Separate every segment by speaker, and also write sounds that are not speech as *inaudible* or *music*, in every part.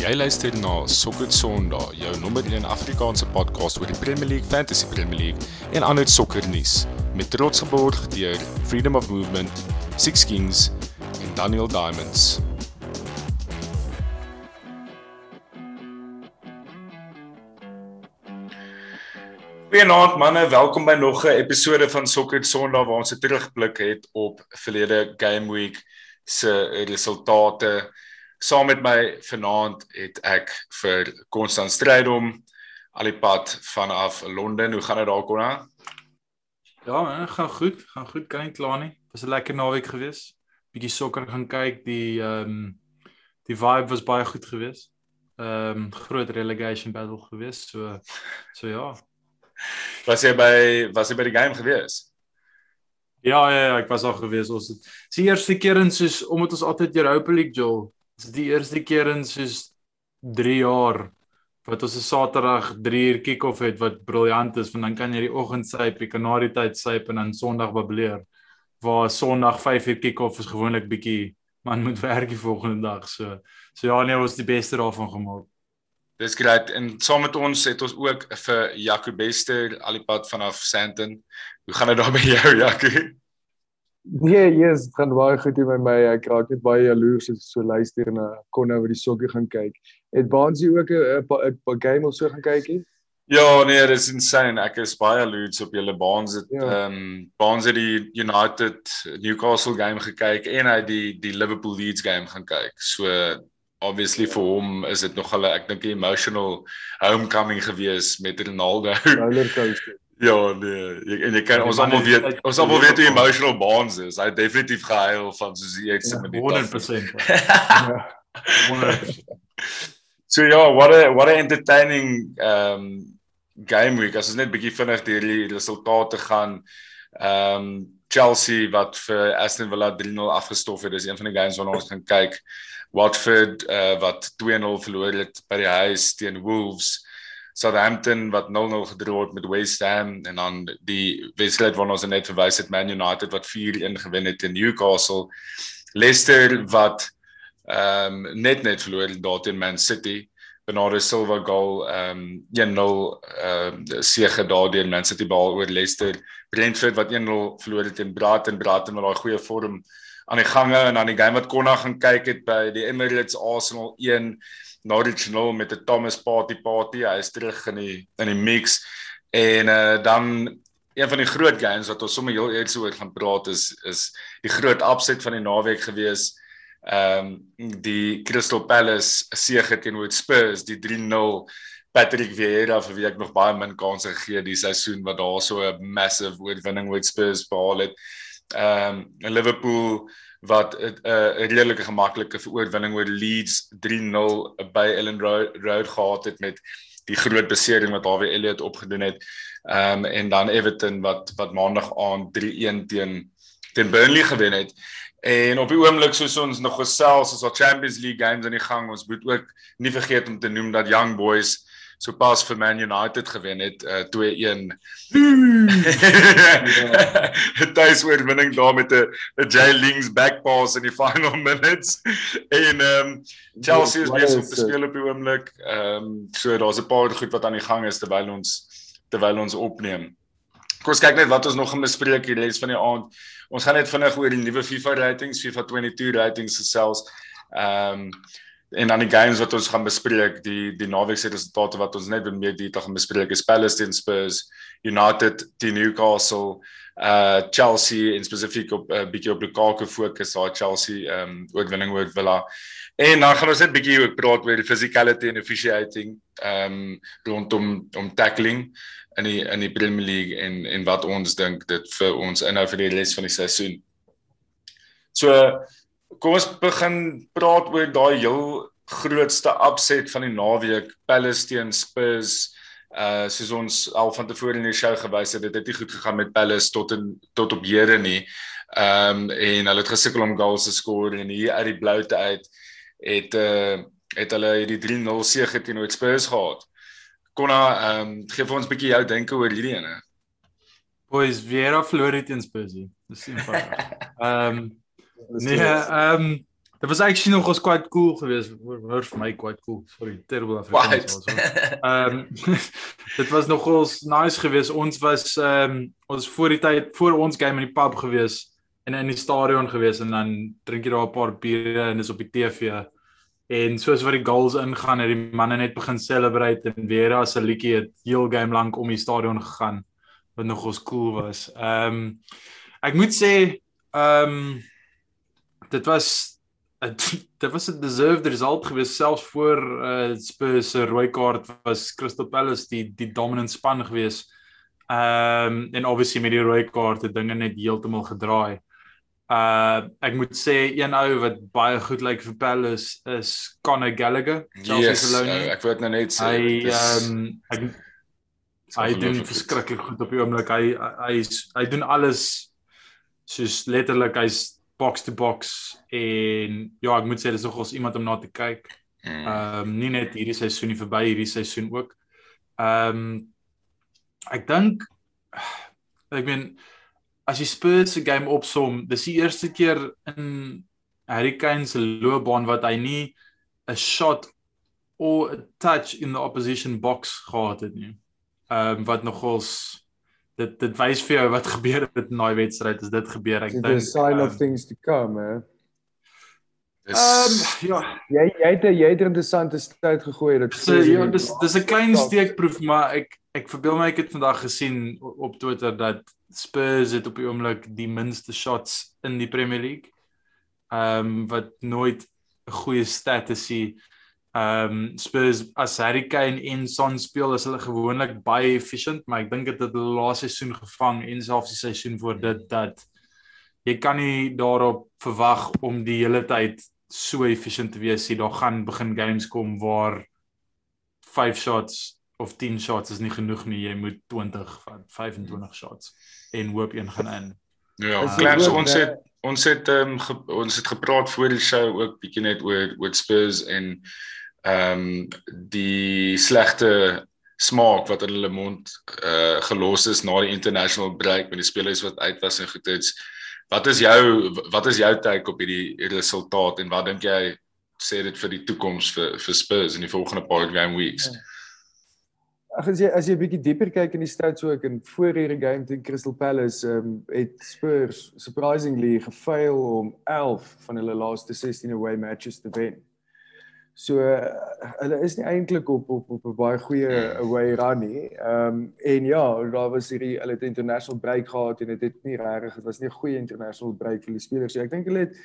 Speaker 1: Jy luister na Sokker Sondag, jou nommer 1 Afrikaanse podcast oor die Premier League, Fantasy Premier League en ander sokkernuus met trots geborg deur Freedom of Movement, Six Kings en Daniel Diamonds. Goeienaand manne, welkom by nog 'n episode van Sokker Sondag waar ons 'n terugblik het op verlede game week se resultate. Saam met my vanaand het ek vir Konstant Strydom alipad vanaf Londen. Hoe gaan dit daar Konna?
Speaker 2: Ja, man, gaan goed, gaan goed, kan nie kla nie. Was 'n lekker naweek gewees. Bietjie sokker gaan kyk, die ehm um, die vibe was baie goed gewees. Ehm um, groot relegation battle gewees. So so ja,
Speaker 1: Was jy by was jy by die game gewees?
Speaker 2: Ja, ja, ja, ek was al gewees. Ons het die eerste keer in soos omdat ons altyd Europa League Joel. Dis die eerste keer in soos 3 jaar wat ons 'n Saterdag 3 uur kick-off het wat briljant is want dan kan jy die oggend syp, die Kanarie tyd syp en dan Sondag bableer. Waar Sondag 5 uur kick-off is gewoonlik bietjie man moet werk die volgende dag. So so ja, nee, ons het die beste daarvan gemaak.
Speaker 1: Dis grait en saam met ons het ons ook vir Jaco Bester alipad vanaf Sandton. Hoe gaan dit daar by jou Jaco?
Speaker 3: Nee, yes, dit gaan baie goed hier met my. Ek raak net baie jaloers as ek so luister na Konno wat die sokkie gaan kyk. Het Baansie ook 'n game of so gaan kykie?
Speaker 1: Ja, nee, dit is insane. Ek is baie jaloers op julle Baans het ehm ja. um, Baans het die United Newcastle game gekyk en hy die die Liverpool Leeds game gaan kyk. So obviously vir hom is dit nog hulle ek dink 'n emotional homecoming gewees met Ronaldo.
Speaker 3: Rollercoaster.
Speaker 1: Ja, nee, en jy kan ons almal weet ons almal weet hoe emotional Bonds is. Hy het definitief gehuil van soos die eerste
Speaker 2: Ja,
Speaker 1: minuut.
Speaker 2: 100%.
Speaker 3: Ja.
Speaker 2: 100%.
Speaker 1: So ja, what a what a entertaining um game week. As ons net bietjie vinnig deur die resultate gaan. Um Chelsea wat vir Aston Villa 3-0 afgestof het. Dis een van die games waarna ons gaan kyk. Watford uh, wat 2-0 verloor het by die huis teen Wolves. Southampton wat 0-0 gedroog het met West Ham en dan die wedstryd waarna ons net verwys het Man United wat 4-1 gewen het teen Newcastle. Leicester wat ehm um, net net verloor daar teen Man City. Bernardo Silva goal ehm um, 1-0 ehm um, sege daardeur Man City bal oor Leicester. Brentford wat 1-0 verloor het teen Brighton. Brighton met daai goeie vorm aan die gange en dan die game wat Konna gaan kyk het by die Emirates Arsenal 1 Norwich 0 met 'n Thomas Party Party. Hy is terug in die in die mix en uh, dan een van die groot games wat ons sommer heel eers oor gaan praat is is die groot upset van die naweek gewees. Ehm um, die Crystal Palace sege teenoor Spurs die 3-0 Patrick Vieira vir wie ek nog baie min kansse gegee die seisoen wat daar so 'n massive oorwinning oor Spurs behaal het ehm um, Liverpool wat 'n uh, redelike gemaklike veroorwinning oor Leeds 3-0 by Ellen Road, Road gehad het met die groot besering wat Harvey Elliott opgedoen het. Ehm um, en dan Everton wat wat maandag aand 3-1 teen teen Burnley gewen het. En op die oomblik soos ons nog gesels is al Champions League games aan die gang. Ons moet ook nie vergeet om te noem dat Young Boys so pas vir Man United gewen het uh, 2-1. *laughs* Tuis oorwinning daar met 'n 'n Jay Lings back pass in die final *laughs* minutes. En ehm um, Chelsea is besig om
Speaker 3: is
Speaker 1: te
Speaker 3: dit?
Speaker 1: speel op die oomblik. Ehm um, so daar's 'n paar goed wat aan die gang is terwyl ons terwyl ons opneem. Kom ons kyk net wat ons nog gaan bespreek hier res van die aand. Ons gaan net vinnig oor die nuwe FIFA ratings, FIFA 22 ratings gesels. Ehm um, en dan die games wat ons gaan bespreek, die die naweek se resultate wat ons net meer detail gaan bespreek is Palace teen Spurs, United teen Newcastle, uh Chelsea en spesifiek op 'n uh, bietjie op Lukaku fokus, daai Chelsea ehm um, oorwinning oor Villa. En dan gaan ons net bietjie ook praat oor die physicality en officiating ehm um, rondom om tackling in die in die Premier League en en wat ons dink dit vir ons inhou vir die res van die seisoen. So kom ons begin praat oor daai heel grootste upset van die naweek, Palace teen Spurs. Uh soos ons al van tevore in die show gewys het, dit het nie goed gegaan met Palace tot in tot op hede nie. Ehm um, en hulle het gesukkel om goals te skoor en hier uit die bloute uit het uh het hulle hierdie 3-0 sege teenoor Spurs gehad. Konna, ehm um, gee vir ons 'n bietjie jou denke oor hierdie ene.
Speaker 2: Boys, Vieira verloor dit teen Spurs. Dis eenvoudig. Ehm *laughs* nee, ehm Dit was actually nog ons quite cool geweest. Hoor vir my quite cool. Sorry, terrible Afrikaans. Ehm um, *laughs* dit was nog ons nice geweest. Ons was ehm um, ons voor die tyd voor ons game in die pub geweest en in die stadion geweest en dan drink jy daar 'n paar biere en dis op die TV. En soos wat die goals ingaan, het die manne net begin celebrate en weer as 'n liedjie het heel game lank om die stadion gegaan wat nog ons cool was. Ehm um, ek moet sê ehm um, dit was *laughs* dit was 'n deserved result geweest selfs voor uh, Spurs se rooi kaart was Crystal Palace die die dominant span geweest. Ehm um, en obviously met die rooi kaart het dinge net heeltemal gedraai. Uh ek moet sê een ou wat baie goed lyk vir Palace is Conor Gallagher.
Speaker 1: Yes, uh, ek wou dit nou net sê.
Speaker 2: Hy ehm um, ek hy doen verskriklik goed op die oomblik. Hy hy hy doen alles soos letterlik hy's box to box en ja, ek moet sê dis nogals iemand om na te kyk. Hmm. Ehm um, nie net hierdie seisoen nie, verby hierdie seisoen ook. Ehm um, ek dink ek meen as jy Spurs se game opsom, dis die eerste keer in Harry Kane se loopbaan wat hy nie 'n shot or a touch in the opposition box gehad het nie. Ehm um, wat nogals dit dit wys vir jou wat gebeur het in daai wedstryd as dit gebeur ek
Speaker 3: dink 'n sign um, of things to come hè.
Speaker 2: Ehm um, ja.
Speaker 3: Jy jy het jy het 'n interessante tyd gegooi
Speaker 2: dit so, ja dis dis 'n klein steekproef maar ek ek verbeel my ek het vandag gesien op Twitter dat Spurs het op die oomblik die minste shots in die Premier League. Ehm um, wat nooit 'n goeie stat is hier Ehm um, Spurs as Harry Kane en Son speel is hulle gewoonlik baie efficient, maar ek dink dit het hulle laaste seisoen gevang en selfs die seisoen voor dit dat jy kan nie daarop verwag om die hele tyd so efficient te wees nie. Daar gaan begin games kom waar 5 shots of 10 shots is nie genoeg nie. Jy moet 20 van 25 shots en hoop een gaan in.
Speaker 1: Ja, Klams ons het ons het um, ge, ons het gepraat voor die show ook bietjie net oor oor Spurs en ehm um, die slegte smaak wat in hulle mond uh gelos is na die international break met die spelers wat uit was en goed het. Wat is jou wat is jou take op hierdie resultaat en wat dink jy sê dit vir die toekoms vir vir Spurs in die volgende paar game weeks?
Speaker 3: Ja. Ag as jy as jy 'n bietjie dieper kyk in die stats ook in voor hierdie game teen Crystal Palace, ehm um, het Spurs surprisingly gefaal om 11 van hulle laaste 16 away matches te wen. So uh, hulle is nie eintlik op op op 'n baie goeie away run nie. Ehm um, en ja, daar was hierdie hulle het international break gehad en dit het, het nie regtig, dit was nie 'n goeie international break vir die spelers nie. Ek dink hulle het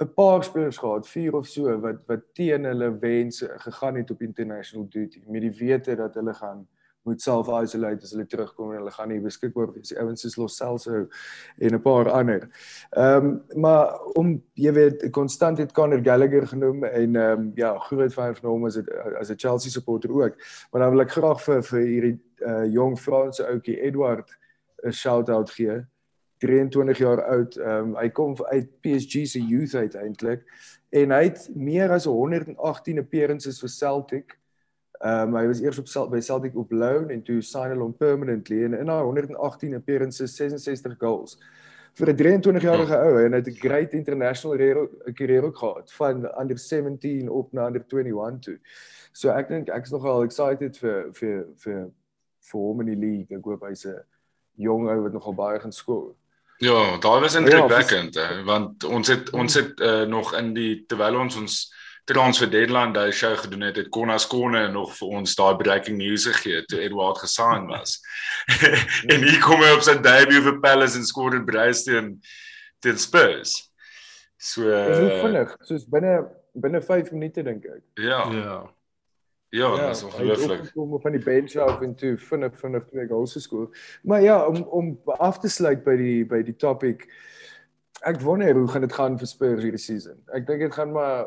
Speaker 3: 'n paar spelers gehad, vier of so wat wat teen hulle wense gegaan het op international duty met die wete dat hulle gaan moet self isolate as hulle terugkom en hulle gaan nie beskikbaar wees. Die ouens is los selfsou en 'n paar ander. Ehm um, maar om jy weet konstant het Conor Gallagher genoem en ehm um, ja, groot fan van hom as dit as 'n Chelsea supporter ook. Maar dan wil ek graag vir vir hierdie uh, jong Franse ouetjie Edward 'n shout-out gee. 23 jaar oud. Ehm um, hy kom uit PSG se youth uit eintlik en hy het meer as 118 appearances vir Celtic Ehm um, hy was eers op Celt by Celtic op loan en toe sign hulle hom permanently en in haar 118 appearances 66 goals. Vir 'n 23-jarige ou en hy het 'n great international career ook gehad van under 17 op na under 21 toe. So ek dink ek is nogal excited vir vir vir vir hom in die league. Ek hoop hy's 'n jong ou wat nogal baie gaan skoor.
Speaker 1: Ja, daar was indrukwekkend ja, want ons het ons het uh, nog in die terwyl ons ons transfer deadline daai show gedoen het, het Konas Konne nog vir ons daai breaking news gegee toe Edward gesign was. *laughs* en hier kom hy op sy debut vir Palace en skoor in Bryston teen Spurs. So
Speaker 3: uh, vinnig, soos binne binne 5 minute dink ek.
Speaker 1: Ja. Ja. Ja, ja dis ongelooflik.
Speaker 3: Kom van die bench af en toe vinnig vinnig twee goals geskoor. Maar ja, om om af te sluit by die by die topic Ek wonder hoe gaan dit gaan vir Spurs hierdie season. Ek dink dit gaan maar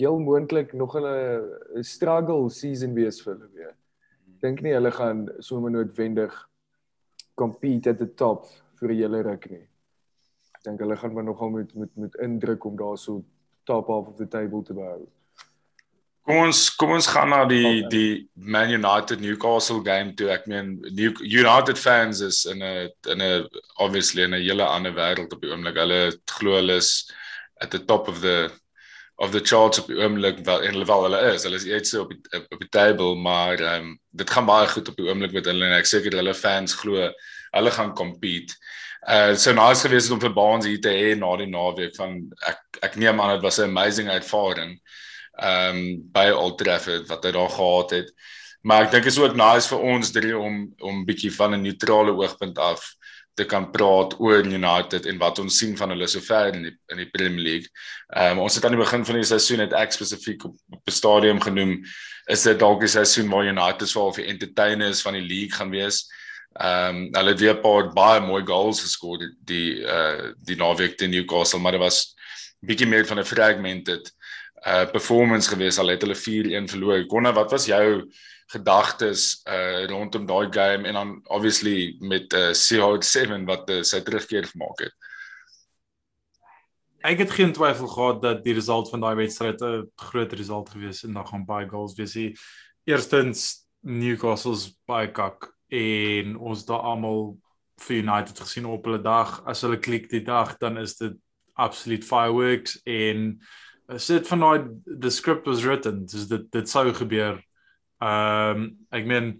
Speaker 3: heel moontlik nog 'n struggle season wees vir hulle weer. Dink nie hulle gaan sommer noodwendig compete at the top vir 'n hele ruk nie. Ek dink hulle gaan maar nogal moet moet moet indruk om daarso top half of the table te behou.
Speaker 1: Kom ons kom ons gaan na die die Man United Newcastle game toe. Ek meen New United fans is in 'n in 'n obviously in 'n hele ander wêreld op die oomblik. Hulle glo hulle is at the top of the of the charts op die oomblik wel en hulle wel hulle is. Hulle is iets op die op die table, maar ehm um, dit gaan baie goed op die oomblik met hulle en ek seker hulle fans glo hulle gaan compete. Uh so nice gewees om vir Baans hier te hê na die naweek van ek ek neem aan dit was 'n amazing ervaring. Ehm um, by Old Trafford wat hy daar gehad het. Maar ek dink is ook nice vir ons drie om om bietjie van 'n neutrale oogpunt af te kan praat oor United en wat ons sien van hulle sover in die in die Premier League. Ehm um, ons het aan die begin van die seisoen net ek spesifiek op, op 'n stadium genoem is dit dalk die seisoen waar United sou vir entertainers van die league gaan wees. Ehm um, hulle het weer 'n paar baie mooi goals geskoor die die uh die naweek teen Newcastle, maar dit was bietjie meer van 'n fragmented uh performance gewees al het hulle 4-1 verloor. Konna, wat was jou gedagtes uh rondom daai game en dan obviously met uh CR7 wat uh, sy terugkeer gemaak het.
Speaker 2: Ek het geen twyfel gehad dat die result van daai wedstryd 'n groot result gewees en dan gaan baie goals wees. Die eerstens Newcastle's baie kak en ons daar almal vir United gesien op hulle dag. As hulle klik die dag, dan is dit absolute fireworks en sit van daai the script was written. Dis dit dit sou gebeur Ehm um, ek meen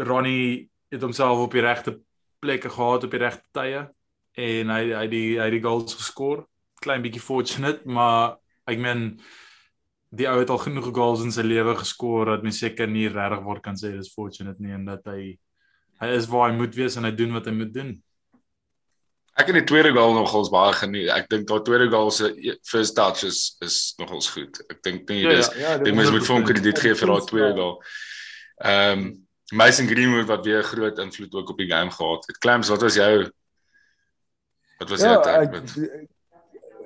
Speaker 2: Ronnie het homself op die regte plekke gehad op die regte tye en hy hy die hy die goals geskor. Klein bietjie fortunate, maar ek meen die ou het al genoeg goals in sy lewe geskor dat mens seker nie regtig word kan sê dis fortunate nie en dat hy hy is waar hy moet wees en hy doen wat hy moet doen.
Speaker 1: Ek het die tweede goal nogals baie geniet. Ek dink daai tweede goal se first touch is is nogals goed. Ek dink nie ja, dis ja, ja, die mens moet vir hom krediet gee vir daai tweede goal. Ehm um, Mason Greenwood wat weer groot invloed ook op die game gehad het. Clams, wat was jou Wat was ja, jou met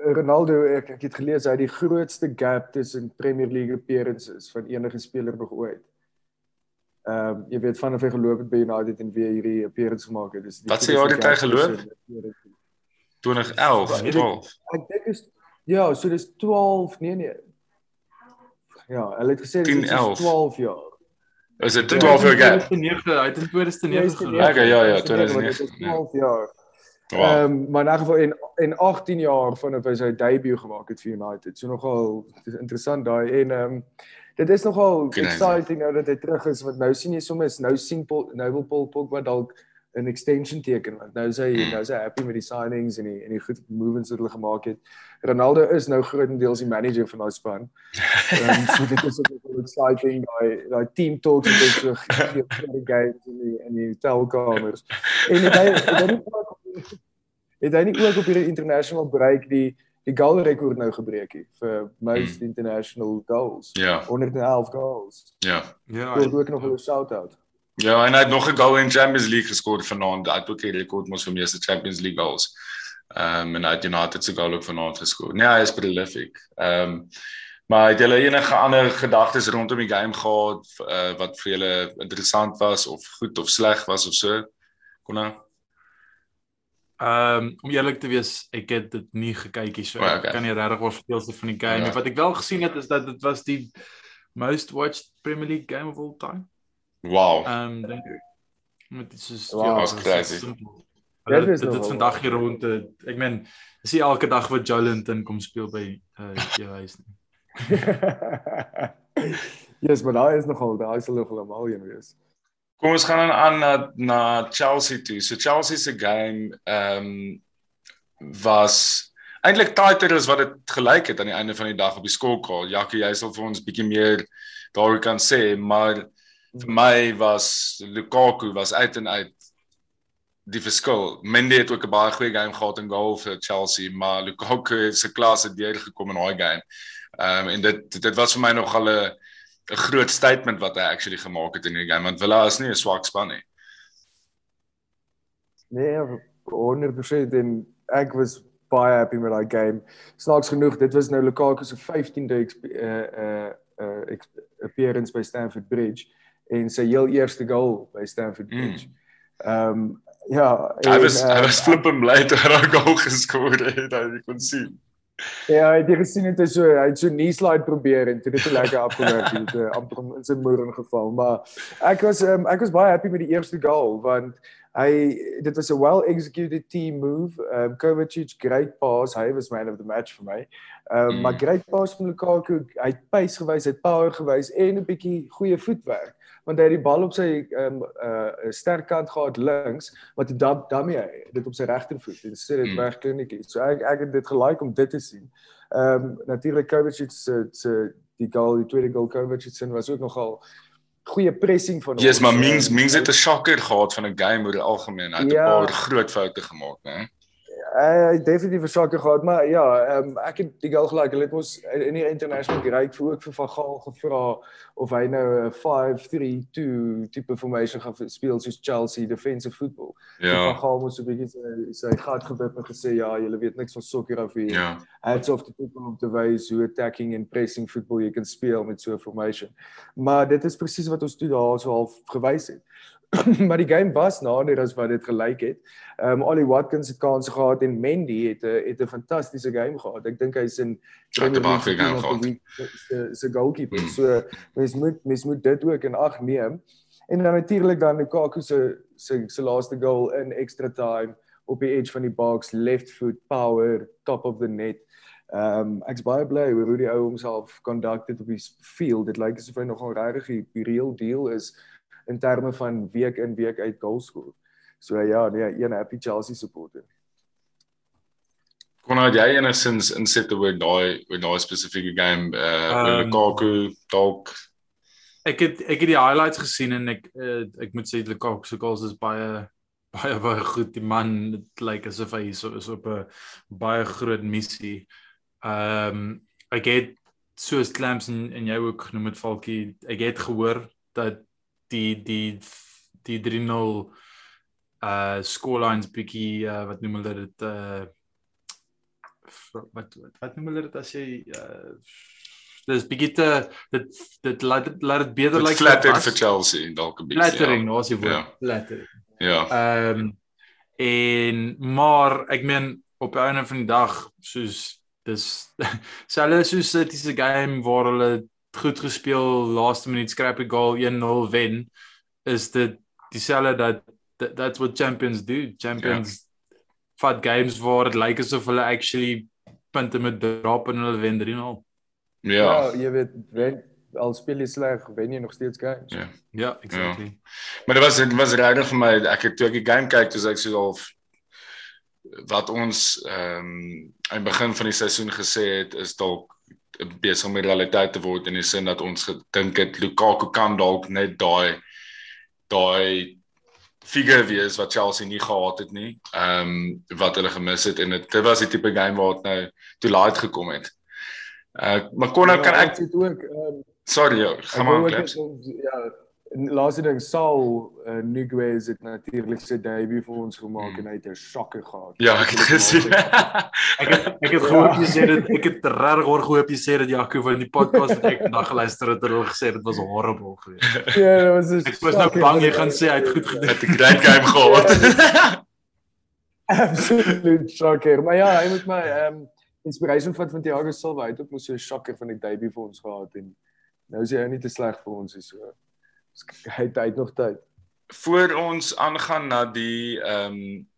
Speaker 3: Ronaldo ek, ek het gelees hy het die grootste gap tussen Premier League appearances van enige speler nog ooit. Ehm um, jy weet vanaf hy geloop het by United en weer hierdie appearance gemaak het. Dis
Speaker 1: Wat sê jy het hy geloop? 2011, 12.
Speaker 3: Ek dink is ja, so dis 12, nee nee. Ja, hulle het gesê dit is 12 jaar.
Speaker 1: Is dit 12 jaar gap?
Speaker 2: 2009, hy het in 2009 geloop.
Speaker 1: Okay, ja ja, 2009.
Speaker 3: 12 jaar. Ehm um, maar in elk geval en en 18 jaar vanaf hy sy debuut gemaak het vir United. So nogal interessant daai en ehm um, dit is nogal exciting nou dat hy terug is want nou sien jy soms nou sien Paul nou wil Paul Pogba dalk 'n extension teken want nou sê hy mm. nou sê happy met die signings en die en die goed movements wat hulle gemaak het. Ronaldo is nou grootendeels die manager van daai span. Ehm um, so dit is ook exciting daai daai team talks en dit so vir die games in die in die telkamers. En het hy het hy nie ook het hy nie ook op hierdie international break die die goal rekord nou gebreek het vir most mm. international goals.
Speaker 1: Ja.
Speaker 3: 111 goals.
Speaker 1: Ja.
Speaker 3: Ja. Ek ook nog 'n shout out.
Speaker 1: Ja, en hy het nog 'n goal in Champions League geskor vanaand. Hy het ook 'n rekord mos vir meeste Champions League goals. Ehm um, en hy het United se goal ook vanaand geskor. Nee, hy is prolific. Ehm um, maar het julle enige ander gedagtes rondom die game gehad uh, wat vir julle interessant was of goed of sleg was of so? Konna?
Speaker 2: Ehm um, om eerlik te wees, ek het dit nie gekyk hier so. Oh, okay. Ek kan nie regtig oor veelste van die game nie. Ja. Wat ek wel gesien het is dat dit was die most watched Premier League game of all time.
Speaker 1: Wow.
Speaker 2: Ehm um, dink ek. Met dit is
Speaker 1: wow, ja, was crazy.
Speaker 2: Dit is dit vandag hier rond. Ek meen, is nie elke dag wat Jolinton kom speel by uh jou huis nie.
Speaker 3: Ja, *laughs* yes, maar daar is nogal, daar is hulle almal een wees.
Speaker 1: Kom ons gaan dan aan na na Chelsea toe. So Chelsea se game ehm um, was eintlik tighter as wat dit gelyk het aan die einde van die dag op die skoolkaart. Jackie, jy sal vir ons bietjie meer daar kan sê, maar vir my was Lukaku was uit en uit die verskil. Mendy het ook 'n baie goeie game gehad in goal vir Chelsea, maar Lukaku se klas het deur gekom in daai game. Ehm um, en dit dit was vir my nog al 'n groot statement wat hy actually gemaak het in die game want Villa is nie 'n swak span nie.
Speaker 3: Nee, 100% en ek was baie happy met daai game. Snaaks genoeg, dit was nou Lukaku se 15de uh uh uh appearance by Stamford Bridge en sy heel eerste goal by Stamford mm. Bridge. Ehm mm. um, ja,
Speaker 1: hy was hy was uh, flippend bly toe hy daai goal geskor het, hy kon sien.
Speaker 3: Ja, hy het gesien het hy so hy het so knee slide probeer en dit het lekker afgewerk het, het amper in sy moer ingeval, maar ek was um, ek was baie happy met die eerste goal want Hy dit was 'n well executed team move. Um Kovacic great pass. Hy was man of the match vir my. Um mm. maar great pass van Lukaku. Hy het pace gewys, hy het power gewys en 'n bietjie goeie voetwerk want hy het die bal op sy ehm um, uh sterk kant gehad links wat hy dan daarmee dit op sy regtervoet en sê dit mm. weg klinietjie. So ek ek het dit gelike om dit te sien. Ehm um, natuurlik Kovacic se se die goal, die tweede goal Kovacic se was ook nogal goeie pressing van
Speaker 1: hom. Ja, yes, maar Mings Mings het 'n shocker gehad van 'n game oor die algemeen. Hy het 'n ja. paar groot foute gemaak, né?
Speaker 3: Hy het definitief 'n sakke gehad, maar ja, ehm um, ek het die goal gelyk. Hulle het ons in die international great vir ook vir Van Gaal gevra of hy nou 'n 5-3-2 tipe formation gaan speel soos Chelsea defensive football. Ja. Van Gaal moes 'n bietjie sy, sy gat gewip en gesê ja, julle weet niks van sokker of hier. Ja. Hats off to people om te wys hoe attacking and pressing football jy kan speel met so 'n formation. Maar dit is presies wat ons toe daar so half gewys het. *laughs* maar die game was nader as wat dit gelyk het. Ehm um, Ollie Watkins het kans gehad en Mendy het 'n het 'n fantastiese game gehad. Ek dink hy's in
Speaker 1: Premier League gehad.
Speaker 3: Se goalkeeper. Mm. So mens moet mens moet dit ook in ag neem. En dan natuurlik dan Lukaku se se se laaste goal in extra time op die edge van die box, left foot power, top of the net. Ehm um, ek's baie bly hoe die ou homself conducted op die field. Dit lyk asof hy nogal regtig die real deal is in terme van week in week uit goal score. So ja, nee, een happy Chelsea supporter.
Speaker 1: Kon jy enigsins insit oor daai oor daai spesifieke game uh um, Lukaku dalk
Speaker 2: Ek het ek het die highlights gesien en ek uh, ek moet sê Lukaku se goals is baie baie baie goed. Die man dit lyk asof hy so is op 'n baie groot missie. Ehm um, ek het soos Clamps en, en jy ook genoem het Falkie, ek het gehoor dat die die die 3-0 uh scorelines bietjie uh, wat noem hulle dit uh wat wat noem hulle dit as jy uh dis bietjie te dit dit laat laat dit beter lyk like
Speaker 1: flatter vir Chelsea dalk 'n bietjie
Speaker 2: flattering nou as jy wil flatter
Speaker 1: ja.
Speaker 2: Ehm en maar ek meen op 'n einde van die dag soos dis *laughs* selfs soos dit is 'n game waar hulle goed gespeel, laaste minuut skryp 'n goal 1-0 wen, is dit dieselfde dat that, that's what champions do. Champions ja. vat games waar dit lyk asof hulle actually punte met drop en hulle wen 3-0.
Speaker 3: Ja. ja, jy weet, wen al speel jy sleg, wen jy nog steeds games.
Speaker 2: Ja. Ja, exactly. Ja.
Speaker 1: Maar dit was dit was regtig vir my ek het toe ek die game kyk, toe ek so half wat ons ehm um, aan die begin van die seisoen gesê het is dalk besig om realiteit te word in die sin dat ons gedink het Lukaku kan dalk net daai daai figure wees wat Chelsea nie gehad het nie. Ehm um, wat hulle gemis het en dit dit was die tipe game waar dit nou toe laat gekom het. Uh maar kon nou kan ek
Speaker 3: dit ook ehm um,
Speaker 1: sorry, gaan maar.
Speaker 3: Ja, laaste ding sal uh, Niguez het natuurlik sy debuut vir ons gemaak mm. en hy het 'n shocker gehad.
Speaker 1: Ja, ek het gesien.
Speaker 2: ek het ek het gehoor jy sê dit ek het regtig hoor gehoop jy sê dat Jaco van die podcast wat ek vandag geluister het het gesê dit was horrible geweest.
Speaker 3: Ja, dit was
Speaker 2: Ek was nou bang jy gaan sê hy het goed gedoen.
Speaker 1: Het 'n great game gehad.
Speaker 3: Absolute shocker. Maar ja, hy moet my ehm um, inspiration van van Thiago Silva uit op moes so 'n shocker van die debuut vir ons gehad en nou is hy nie te sleg vir ons is so hy het nog tyd.
Speaker 1: Voor ons aangaan na die ehm um,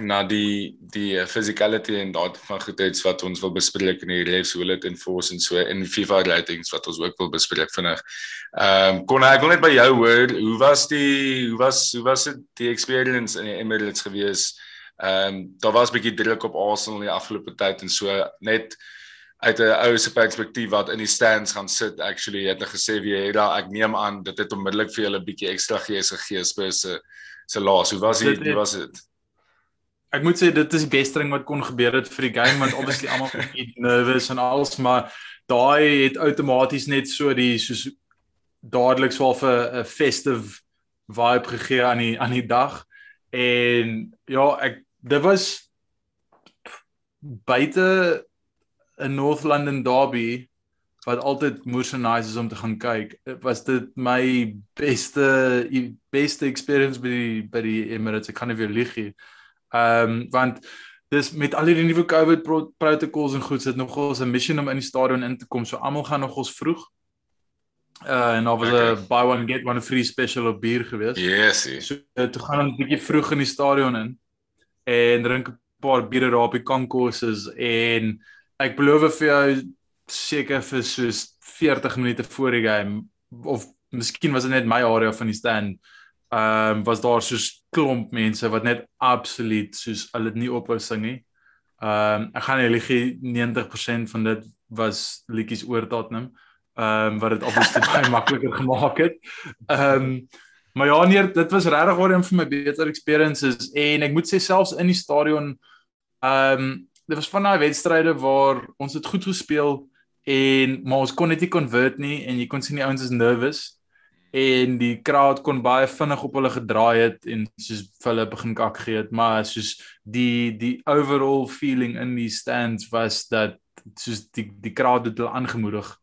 Speaker 1: na die die physicality en daardie van goedheids wat ons wil bespreek in die refs hoe dit enforce en so in FIFA ratings wat ons ook wil bespreek vinnig. Ehm um, kon ek wil net by jou hoor, hoe was die hoe was hoe was dit die experience in die Emirates gewees? Ehm um, daar was 'n bietjie druk op Arsenal in die afgelope tyd en so net uit 'n ou se perspektief wat in die stands gaan sit actually het hulle gesê wie het daar? Ek neem aan dit het onmiddellik vir julle 'n bietjie ekstra gees gegee Spurs se se laas. Hoe was dit hoe was dit?
Speaker 2: Ek moet sê dit is die beste ding wat kon gebeur het vir die game want obviously almal was *laughs* net nervous en alles maar daai het outomaties net so die soos dadelik so 'n 'n festive vibe gegee aan die aan die dag. En ja ek dit was buite 'n North London derby wat altyd moeë nice is om te gaan kyk. Was dit my beste beste experience by die by die Emirates. Ek kan nie weer lieg nie. Ehm um, want dis met al die nuwe COVID pro protocols en goed sit nogals 'n mission om in die stadion in te kom. So almal gaan nogals vroeg. Uh en daar was 'n
Speaker 1: Okay.
Speaker 2: buy one get one free special op bier gewees.
Speaker 1: Yesie.
Speaker 2: So uh, toe gaan ons bietjie vroeg in die stadion in en drink 'n paar biere daar op die kankosses en ek beloof vir jou seker vir soos 40 minute voor die game of miskien was dit net my area van die stand. Ehm um, was daar soos klomp mense wat net absoluut soos hulle dit nie ophou sing nie. Ehm um, ek gaan nie lieg 90% van dit was liedjies oor Tottenham. Ehm um, wat dit obviously *laughs* baie makliker gemaak het. Ehm um, maar ja nee, dit was regtig waar een van my beter experiences en ek moet sê selfs in die stadion ehm um, dit was van daai wedstryde waar ons het goed gespeel en maar ons kon net nie convert nie en jy kon sien die ouens is nervous en die crowd kon baie vinnig op hulle gedraai het en soos hulle begin kak gee het maar soos die die overall feeling in die stands was dat soos die die crowd het hulle aangemoedig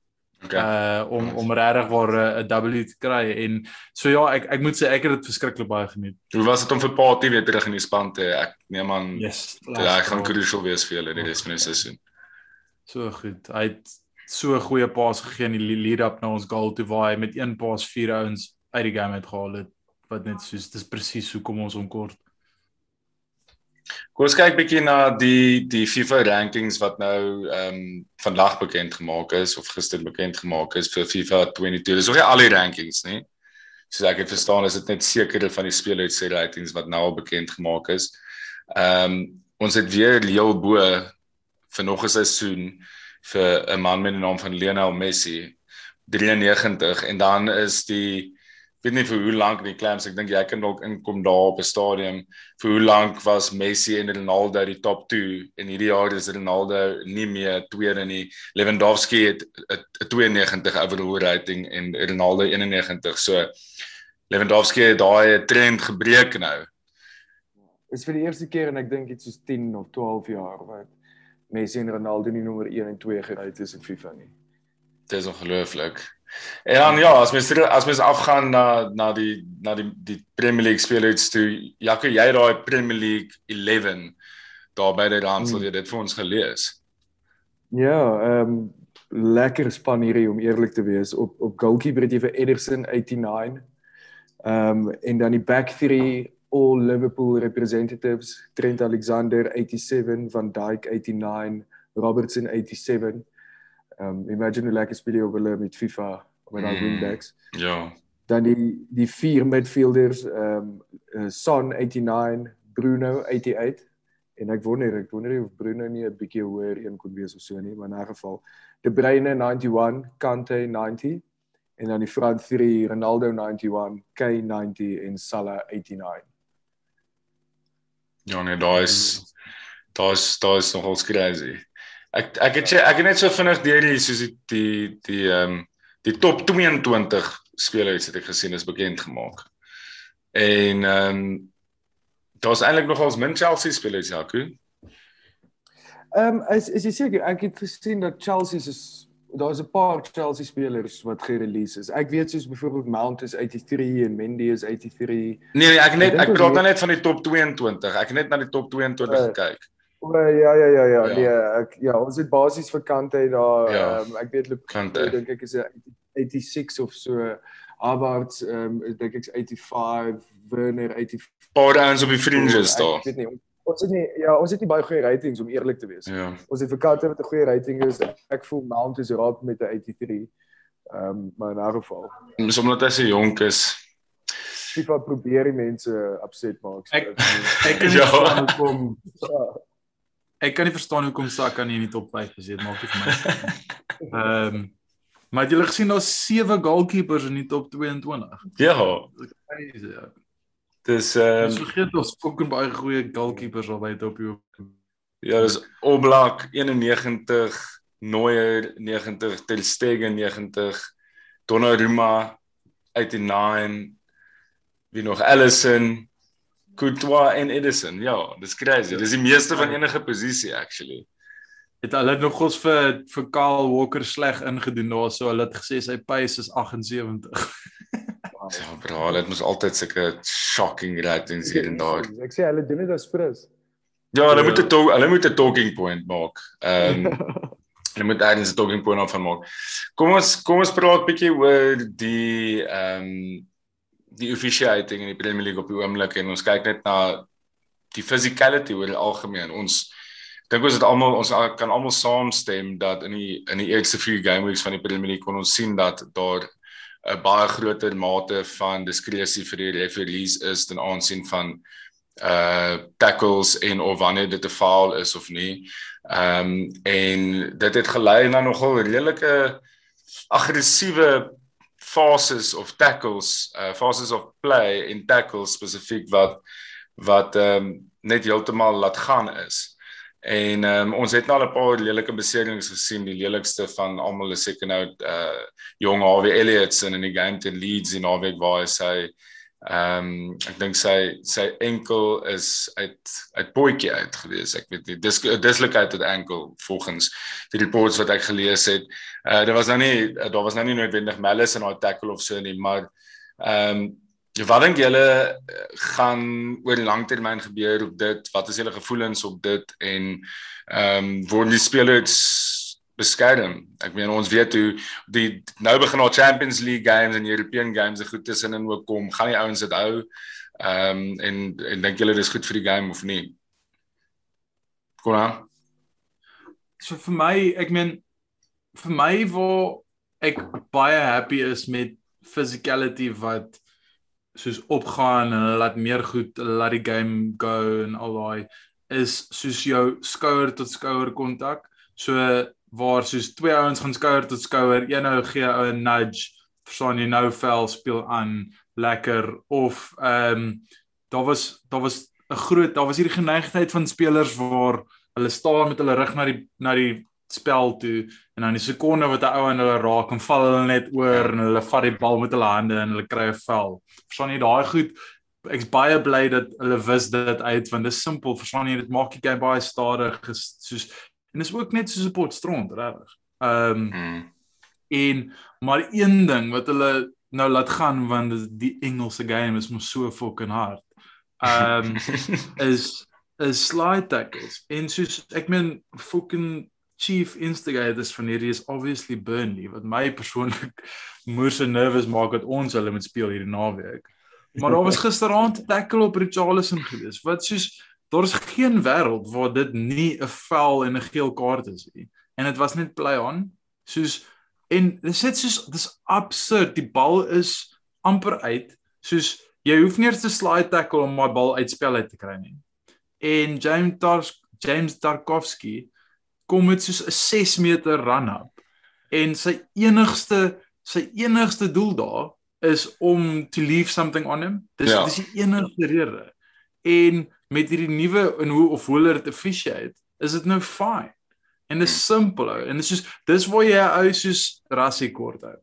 Speaker 1: Okay.
Speaker 2: uh om om regtig waar 'n W te kry en so ja ek ek moet sê ek het dit verskriklik baie geniet.
Speaker 1: Hoe was dit om vir Patie weer terug in die span te? Ek neem aan
Speaker 2: Yes.
Speaker 1: ja, hy gaan crucial wees vir julle die res van die seisoen.
Speaker 2: So goed. Hy het so 'n goeie paas gegee in die lead up na ons goal toe waar hy met een paas vier ouens uit die game uitgehaal het wat net soos dis presies hoe kom ons hom kort.
Speaker 1: Kom ons kyk bietjie na die die FIFA rankings wat nou ehm um, vandag bekend gemaak is of gister bekend gemaak is vir FIFA 22. Dis nog nie al die rankings nie. Soos ek het verstaan is dit net sekere van die spelers se ratings wat nou al bekend gemaak is. Ehm um, ons het weer heel bo vir nog 'n seisoen vir 'n man met die naam van Lionel Messi 93 en dan is die weet nie vir hoe lank die clams ek dink jy kan dalk inkom daar op 'n stadium. Vir hoe lank was Messi en Ronaldo die top 2 en hierdie jaar is Ronaldo nie meer tweede nie. Lewandowski het 'n 92 overall rating en Ronaldo 91 so Lewandowski het daai trend gebreek nou.
Speaker 3: Is vir die eerste keer en ek dink dit soos 10 of 12 jaar wat Messi en Ronaldo nie nommer 1 en 2 gery het in FIFA nie.
Speaker 1: Dit is ongelooflik. En dan ja, as mens as mens afgaan na na die na die die Premier League spelers toe, Jacques, jy daai Premier League 11 daar by die Rams,
Speaker 3: Hmm.
Speaker 1: jy dit vir ons gelees.
Speaker 3: Ja, ehm um, lekker span hierdie om eerlik te wees. Op op goalkeeper het jy vir Ederson 89. Ehm um, en dan die back three all Liverpool representatives, Trent Alexander 87, Van Dijk 89, Robertson 87. Um, imagine hoe lekker speel jy op hulle met FIFA met daai
Speaker 1: Mm.
Speaker 3: wingbacks.
Speaker 1: Ja.
Speaker 3: Dan die die vier midfielders, um, Son 89, Bruno 88 en ek wonder ek wonder of Bruno nie 'n bietjie hoër een kon wees of so nie, maar in 'n geval De Bruyne 91, Kante 90 en dan die front three Ronaldo 91, Kane 90 en Salah 89.
Speaker 1: Ja nee, daar is daar's daar's nogal crazy. Ek ek het ek het net so vinnig deur die soos die die die ehm um, die top 22 spelers het ek gesien is bekend gemaak. En ehm um, daar's eintlik nogals min Chelsea spelers Jaco.
Speaker 3: Ehm um, is is jy seker ek het gesien dat Chelsea is daar's 'n paar Chelsea spelers wat gerelease is. Ek weet soos byvoorbeeld Mount is 83 en Mendy is 83.
Speaker 1: Nee nee, ek net
Speaker 3: Ek
Speaker 1: ek
Speaker 3: ons
Speaker 1: praat nou net van die top 22. Ek het net na die top 22
Speaker 3: Uh,
Speaker 1: gekyk.
Speaker 3: O ja ja ja ja
Speaker 1: Ja.
Speaker 3: nee ek ja ons het basies vir Kante daar
Speaker 1: Ja.
Speaker 3: um, ek weet
Speaker 1: Kante.
Speaker 3: ek dink ek is 'n 86 of so Havertz ehm um, ek dink ek's 85 Werner 84
Speaker 1: Paar ouens op die fringes daar.
Speaker 3: ek weet nie ons het nie ja ons het nie baie goeie ratings om eerlik te wees
Speaker 1: Ja.
Speaker 3: ons het vir Kante wat 'n goeie rating is ek voel Mount is raak met 'n 83 ehm um, maar in 'n geval
Speaker 1: Dis omdat hy so jonk is.
Speaker 3: FIFA probeer die mense upset maak so
Speaker 2: Ek-
Speaker 3: ek,
Speaker 2: kan *laughs* nie
Speaker 1: Ja.
Speaker 2: verstaan hoekom
Speaker 3: ja,
Speaker 2: ek kan nie verstaan hoekom Saka nie in die top 5 is nie. Dit maak nie vir my. Ehm maar het julle gesien daar's sewe goalkeepers in die top 22.
Speaker 1: Ja,
Speaker 2: Crazy. Ja.
Speaker 1: dis
Speaker 2: Ehm
Speaker 1: ehm
Speaker 2: vergeet ons fucking baie goeie goalkeepers al by op jou.
Speaker 1: ja, dis Oblak 91, Neuer 90, Ter Stegen 90, Donnarumma 89, wie nog Alisson, Courtois en Edison. Ja, dis crazy. Dis die meeste van enige posisie actually.
Speaker 2: Het hulle nog ons vir vir Kyle Walker sleg ingedoen daar so hulle het gesê sy pace is 78. *laughs*
Speaker 1: Ja, bro, dit moet altyd sulke shocking ratings hier en daar.
Speaker 3: ek sê hulle doen dit as prins
Speaker 1: Ja, hulle
Speaker 2: Ja.
Speaker 1: moet 'n talk, hulle moet 'n talking point maak. Ehm *laughs* Hulle moet eers 'n talking point van maak. Kom ons kom ons praat bietjie oor die ehm um, die officiating in die Premier League op die oomblik en ons kyk net na die physicality oor die algemeen. Ons dink ons het almal ons kan almal saamstem dat in die in die eerste vier game weeks van die Premier League kon ons sien dat daar 'n baie groter mate van diskresie vir die referees is ten aansien van uh tackles en of wanneer dit 'n foul is of nie. Ehm um, en dit het gelei na nogal redelike aggressiewe fases of tackles, uh fases of play en tackles spesifiek wat wat ehm um, net heeltemal laat gaan is. En ehm um, ons het nou al 'n paar lelike beserings gesien, die lelikste van almal is seker nou uh jong Harvey Elliott in die game teen Leeds in Norwich waar hy sê Ehm um, ek dink sy sy enkel is uit uit pootjie uit gewees. Ek weet nie dis dislocated ankle volgens die reports wat ek gelees het. Uh daar was nou nie daar was nou nie noodwendig malice in haar tackle of so nie, maar ehm um, wat dink julle eh, gaan oor langtermyn gebeur op dit? Wat is julle gevoelens op dit en ehm um, word die spelers beskerm. Ek meen ons weet hoe die nou begin al Champions League games en European games se goed tussenin ook kom. Gaan die ouens dit hou? Ehm um, en en dink julle dis goed vir die game of nie? Kom aan.
Speaker 2: So vir my, ek meen vir my waar ek baie happy is met physicality wat soos opgaan en laat meer goed laat die game go en al daai is soos jou skouer tot skouer kontak. So waar soos twee ouens gaan skouer tot skouer, een nou gee ou 'n nudge, verstaan jy nou vel speel aan lekker of ehm um, daar was daar was 'n groot daar was hierdie geneigtheid van spelers waar hulle staan met hulle rug na die na die spel toe en dan die sekonde wat 'n ou aan hulle raak en val hulle net oor en hulle vat die bal met hulle hande en hulle kry 'n vel. Verstaan jy daai goed? Ek's baie bly dat hulle wis dit uit want dit is simpel. Verstaan jy dit maak die game baie stadig soos En dis ook net soos 'n pot stront, regtig. Ehm um, mm. en maar een ding wat hulle nou laat gaan want die Engelse game is mos so fucking hard. Ehm um, *laughs* is is slide tackles. En soos ek meen fucking chief instigators van hierdie is obviously Burnley wat my persoonlik *laughs* moer so nervous maak dat ons hulle moet speel hierdie naweek. Maar daar was *laughs* gisteraand tackle op Richarlison gewees wat soos daar is geen wêreld waar dit nie 'n vel en 'n geel kaart is nie. En dit was net play on. Soos en dit sê soos dis absurd. Die bal is amper uit. Soos jy hoef nie eers te slide tackle om my bal uitspel uit te kry nie. En James Tars James Tarkovsky kom met soos 'n 6 meter run up en sy enigste sy enigste doel daar is om to leave something on him. Dis ja. dis die enigste rede. En met hierdie nuwe en hoe of hoe hulle dit officiate, is dit nou fine. En dit is simpel ou. En dit is soos dis waar jy 'n ou soos Rassie kort hou.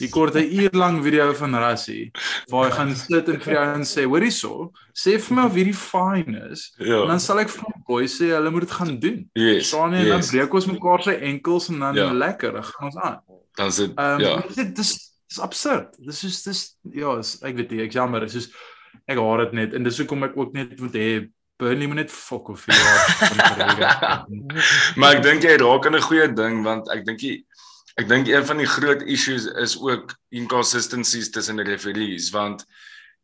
Speaker 2: Jy kort 'n uur lank video van Rassie waar hy gaan sit en vir jou en sê, "Hoorie so, sê vir my of hierdie fine is." Ja. En dan sal ek vir my boy sê hulle moet dit gaan doen.
Speaker 1: Yes,
Speaker 2: Staan nie yes. dan breek ons mekaar se enkels en dan ja. lekker, dan gaan ons aan.
Speaker 1: Dan is dit um, ja.
Speaker 2: Dit is dis absurd. Dis is dis ja, is, ek weet nie, ek jammer, is ek haat dit net en dis hoekom ek ook net moet hê Burnley moet net fok of hier.
Speaker 1: maar ek dink jy raak aan 'n goeie ding want ek dink jy ek dink een van die groot issues is ook inconsistencies tussen die referees want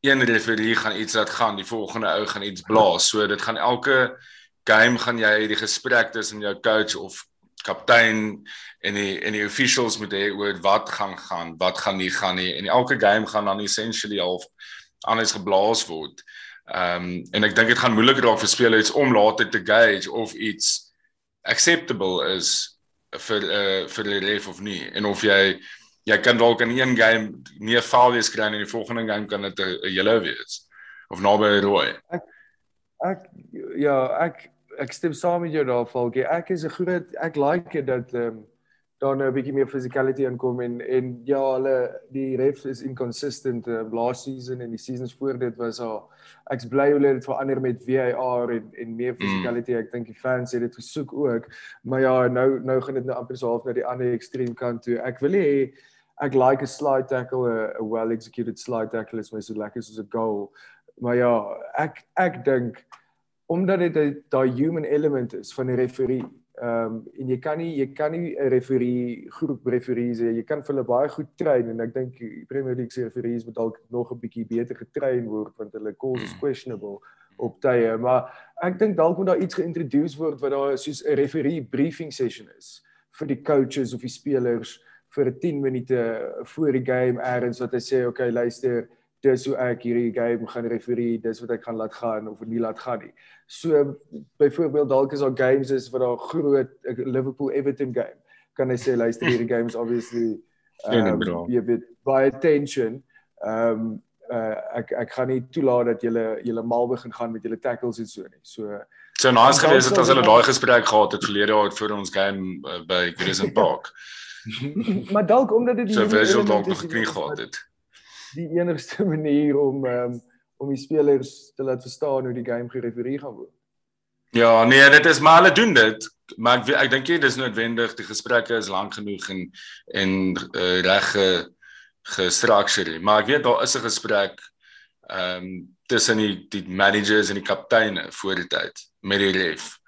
Speaker 1: een referee gaan iets laat gaan, die volgende ou gaan iets blaas. So dit gaan elke game gaan jy die gesprek tussen jou coach of kaptein en die en die officials moet hê oor wat gaan gaan, wat gaan nie gaan nie. En elke game gaan dan essentially half anders geblaas word. Ehm um, en ek dink dit gaan moeilik raak vir spelers om later te gauge of iets acceptable is vir uh, vir die ref of nie en of jy jy kan dalk in een game nie 'n foul wees kry en in die volgende game kan dit 'n yellow wees of naby rooi.
Speaker 3: Ek ek ja, ek ek stem saam met jou daar Falkie. Ek is 'n groot ek like dit dat ehm um, daar nou 'n bietjie meer physicality inkom en en ja, hulle die refs is inconsistent uh, last season en die seasons voor dit was al ek's bly hulle het verander met VAR en en meer mm. physicality. Mm. Ek dink die fans het dit gesoek ook. Maar ja, nou nou gaan dit nou amper so half na die ander extreme kant toe. Ek wil hê ek like a slide tackle, a well executed slide tackle is my so lekker soos 'n goal. Maar ja, ek ek dink omdat dit daai human element is van die referee Ehm um, en jy kan nie jy kan nie 'n referee groep referees hê. Jy kan vir hulle baie goed train en ek dink die Premier League se referees moet dalk nog 'n bietjie beter getrain word want hulle calls is questionable op tye, maar ek dink dalk moet daar iets geïntroduce word wat daar soos 'n referee briefing session is vir die coaches of die spelers vir 10 minute voor die game eers wat hy sê okay luister dis hoe ek hierdie game gaan referee dis wat ek gaan laat gaan of nie laat gaan nie. So byvoorbeeld dalk is daar games is wat daar groot Liverpool Everton game kan hy sê luister hierdie game is obviously *laughs* um, jy weet by attention ehm um, uh, ek ek gaan nie toelaat dat julle julle mal begin gaan met julle tackles en so nie. So
Speaker 1: so nice gewees het as hulle daai gesprek gehad het verlede jaar voor ons game uh, by Crescent *laughs* Park.
Speaker 3: maar dalk omdat dit die
Speaker 1: so visual dalk nog gekry gehad het.
Speaker 3: Die enigste *laughs* manier om um, om die spelers te laat verstaan hoe die game gerefereer gaan word.
Speaker 1: Ja, nee, dit is maar hulle doen dit, maar ek ek dink jy dis noodwendig die gesprekke is lank genoeg en en uh, reg gestruktureer. Maar ek weet daar is 'n gesprek ehm um, tussen die die managers en die kapteine voor die tyd met die ref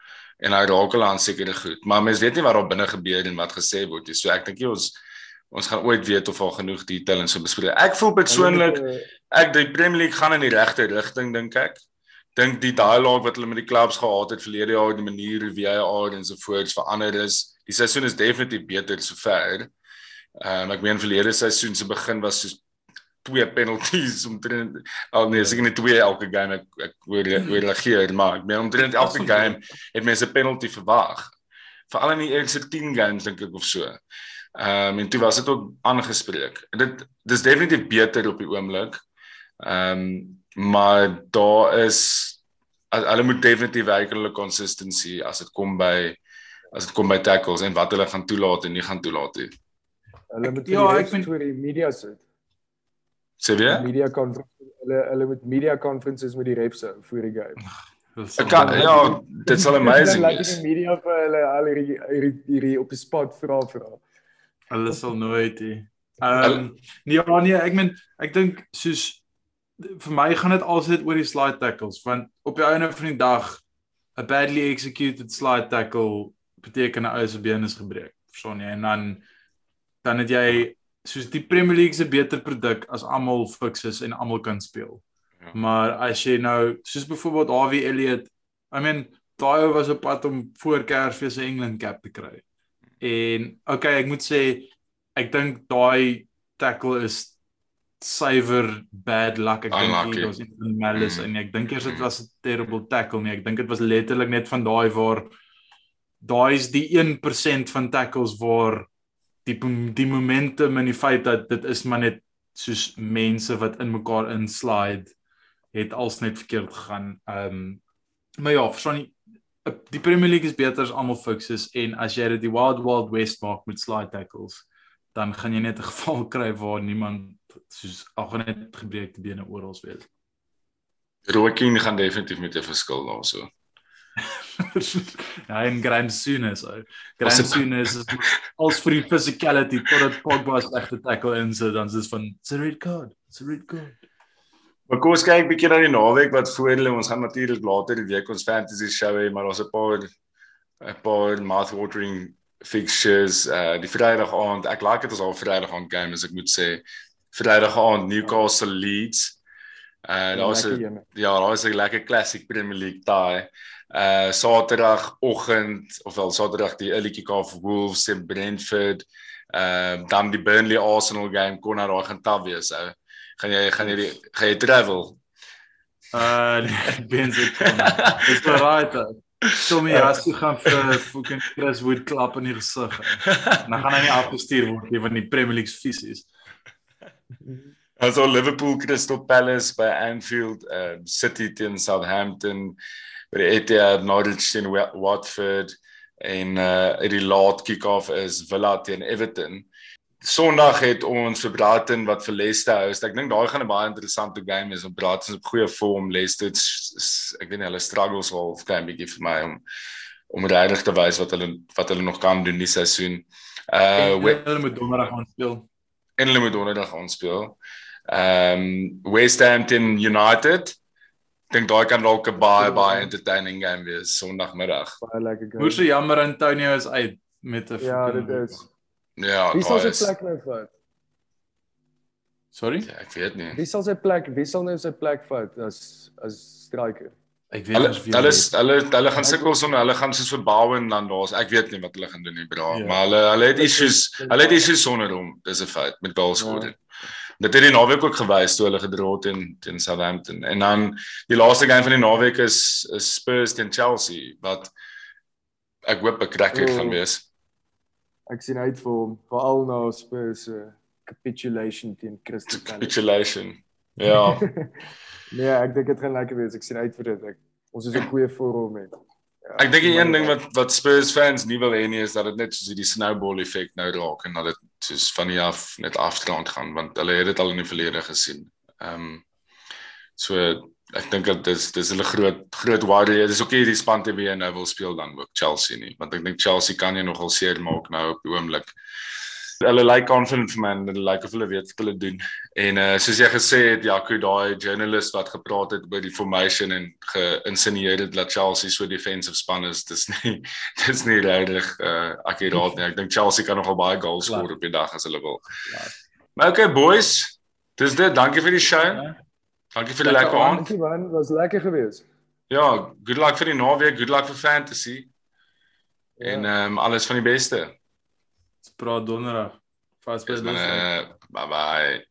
Speaker 1: en hy raak al aan sekere goed. Maar mens weet nie wat daar binne gebeur en wat gesê word nie. So ek dink jy ons ons gaan ooit weet of al genoeg detail en so bespreek. Ek voel persoonlik ek die Premier League gaan in die regte rigting dink ek. Dink die dialoog wat hulle met die clubs gehad het verlede jaar, die manier hoe VAR en so voorts verander is. Die seisoen is definitief beter sover. Ehm um, ek meen verlede seisoen se begin was soos twee penalties *laughs* omtrent al nee seker net twee elke game ek ek hoor hoor reageer maar ek meen omtrent elke game het mense 'n penalty verwag veral in die eerste 10 games dink ek of so. Ehm um, en toe was dit ook aangespreek. Dit dis definitief beter op die oomblik. Ehm um, maar daar is hulle moet definitief werk hulle consistency as dit kom by as dit kom by tackles en wat hulle gaan toelaat en nie gaan toelaat nie.
Speaker 3: Hulle moet ja, ek vind vir die media sit.
Speaker 1: Sê weer?
Speaker 3: Media conference hulle hulle met media conferences met die refs voor die game. *laughs*
Speaker 1: Ek kan ja, dit sal amazing
Speaker 3: wees. Laat die media vir hulle al hierdie hierdie op die spot vra vra.
Speaker 2: Hulle sal nooit hê. Ehm um, nee, ja, nee, ek meen ek dink soos vir my gaan dit alsit oor die slide tackles want op die einde van die dag 'n badly executed slide tackle beteken 'n ou se been is gebreek. Verstaan jy? En dan dan het jy soos die Premier League se beter produk as almal fixes en almal kan speel. Ja. Maar as jy nou soos byvoorbeeld Harvey Elliott, I mean, daai was op pad om voor Kersfees se England cap te kry. En okay, ek moet sê ek dink daai tackle is cyber bad luck ek dink dit was in malice mm. en ek dink eers dit was 'n terrible tackle nie ek dink dit was letterlik net van daai waar daai is die 1% van tackles waar die die momentum en die feit dat dit is maar net soos mense wat in mekaar inslide het als net verkeerd gegaan. Ehm um, maar ja, verstaan jy die Premier League is beter as almal fixes en as jy dit die Wild Wild West maak met slide tackles, dan gaan jy net 'n geval kry waar niemand soos ag net gebreekte bene oral wees.
Speaker 1: Rookie gaan definitief met 'n verskil daarso. *laughs*
Speaker 2: ja, en Grand Sunes. Grand Sunes is als vir die physicality totdat Pogba se regte tackle in so dan is dit van it's a red card. It's a red card.
Speaker 1: Maar kom ons kyk bietjie na die naweek wat voor lê. Ons gaan natuurlik later die week ons fantasy show hê, maar daar's 'n paar 'n paar mouth-watering fixtures. Uh die Vrydag aand, ek like dit as al Vrydag aand game as ek moet sê. Vrydag aand Newcastle Leeds. Uh daar's 'n ja, daar's 'n lekker classic Premier League tie uh Saterdagoggend ofwel Saterdag die Illetjie Kaap Wolves en Brentford. Ehm uh, dan die Burnley Arsenal game kon nou daai gaan taf wees. Ou. Gaan jy gaan jy gaan jy travel?
Speaker 2: Uh ek ben so. Dis right. So my as jy gaan vir fucking Chris Wood klap in die gesig. Dan gaan hy nie afgestuur word nie want die Premier League vies is.
Speaker 1: Also Liverpool Crystal Palace by Anfield, uh City teen Southampton by die Etihad Norwich teen Watford en uh uit die laat kick-off is Villa teen Everton. Sondag het ons vir Brighton wat vir Leicester host. Ek dink daai gaan 'n baie interessante game wees. Brighton is op goeie vorm. Leicester ek weet nie hulle struggles wel of kan bietjie vir my om om regtig te wys wat hulle wat hulle nog kan doen die seisoen.
Speaker 2: Uh hulle moet donderdag gaan speel.
Speaker 1: En hulle moet donderdag gaan speel. Ehm um, West Ham teen United dink daai kan dalk 'n baie baie entertaining game wees Sondagmiddag.
Speaker 3: Baie lekker game.
Speaker 2: Hoe so jammer Antonio is uit met 'n
Speaker 3: Ja, dit is.
Speaker 1: Ja,
Speaker 3: Wie sal sy plek nou vat?
Speaker 2: Sorry?
Speaker 1: Ja, ek weet nie.
Speaker 3: Wie sal sy plek, wie sal nou sy plek vat as as striker?
Speaker 2: Ek weet
Speaker 1: Hulle
Speaker 2: of jy
Speaker 1: hulle hulle hulle gaan sukkel sonder hulle gaan soos vir Bowen dan daar's ek weet nie wat hulle gaan doen nie bra
Speaker 2: Ja.
Speaker 1: maar hulle hulle het issues hulle het issues sonder hom dis 'n feit met goalscoring. Dit het die naweek ook gewys toe hulle gedra het teen teen Southampton en dan die laaste game van die naweek is is Spurs teen Chelsea wat ek hoop 'n cracker
Speaker 3: Oh.
Speaker 1: gaan wees.
Speaker 3: Ek sien uit vir hom, veral na Spurs se capitulation teen Crystal Palace.
Speaker 1: Capitulation. Ja. *laughs*
Speaker 3: nee, ek dink dit gaan lekker wees. Ek sien uit vir dit. Ek, ons is 'n goeie vorm met. Ja,
Speaker 1: Ek dink die een ding wat wat Spurs fans nie wil hê nie is dat dit net soos hierdie snowball effek nou raak en dat dit soos van hier af net afdraand gaan want hulle het dit al in die verlede gesien. Ehm um, so ek dink dat dis dis hulle groot groot worry. Dis ook nie die span te wie nou wil speel dan ook Chelsea nie want ek dink Chelsea kan jy nogal seer maak nou op die oomblik. Hulle lyk confident vir man, hulle lyk of hulle weet wat hulle doen. En uh soos jy gesê het, Jaco, daai journalist wat gepraat het oor die formation en geïnsinueer het dat Chelsea so defensive span is, dis nie *laughs* dis nie regtig uh akkuraat nie. Ek dink Chelsea kan nogal baie goals skoor op die dag as hulle wil. Maar okay boys, dis dit. Dankie vir die show.
Speaker 2: Ja.
Speaker 1: Dankie vir die
Speaker 2: Lekker
Speaker 1: aand.
Speaker 3: Dankie man, was lekker geweest.
Speaker 1: Ja, good luck vir die naweek, good luck vir fantasy
Speaker 3: Ja.
Speaker 1: en ehm um, alles van die beste.
Speaker 2: Ons praat donderdag. Vas by
Speaker 1: manne. Bye bye.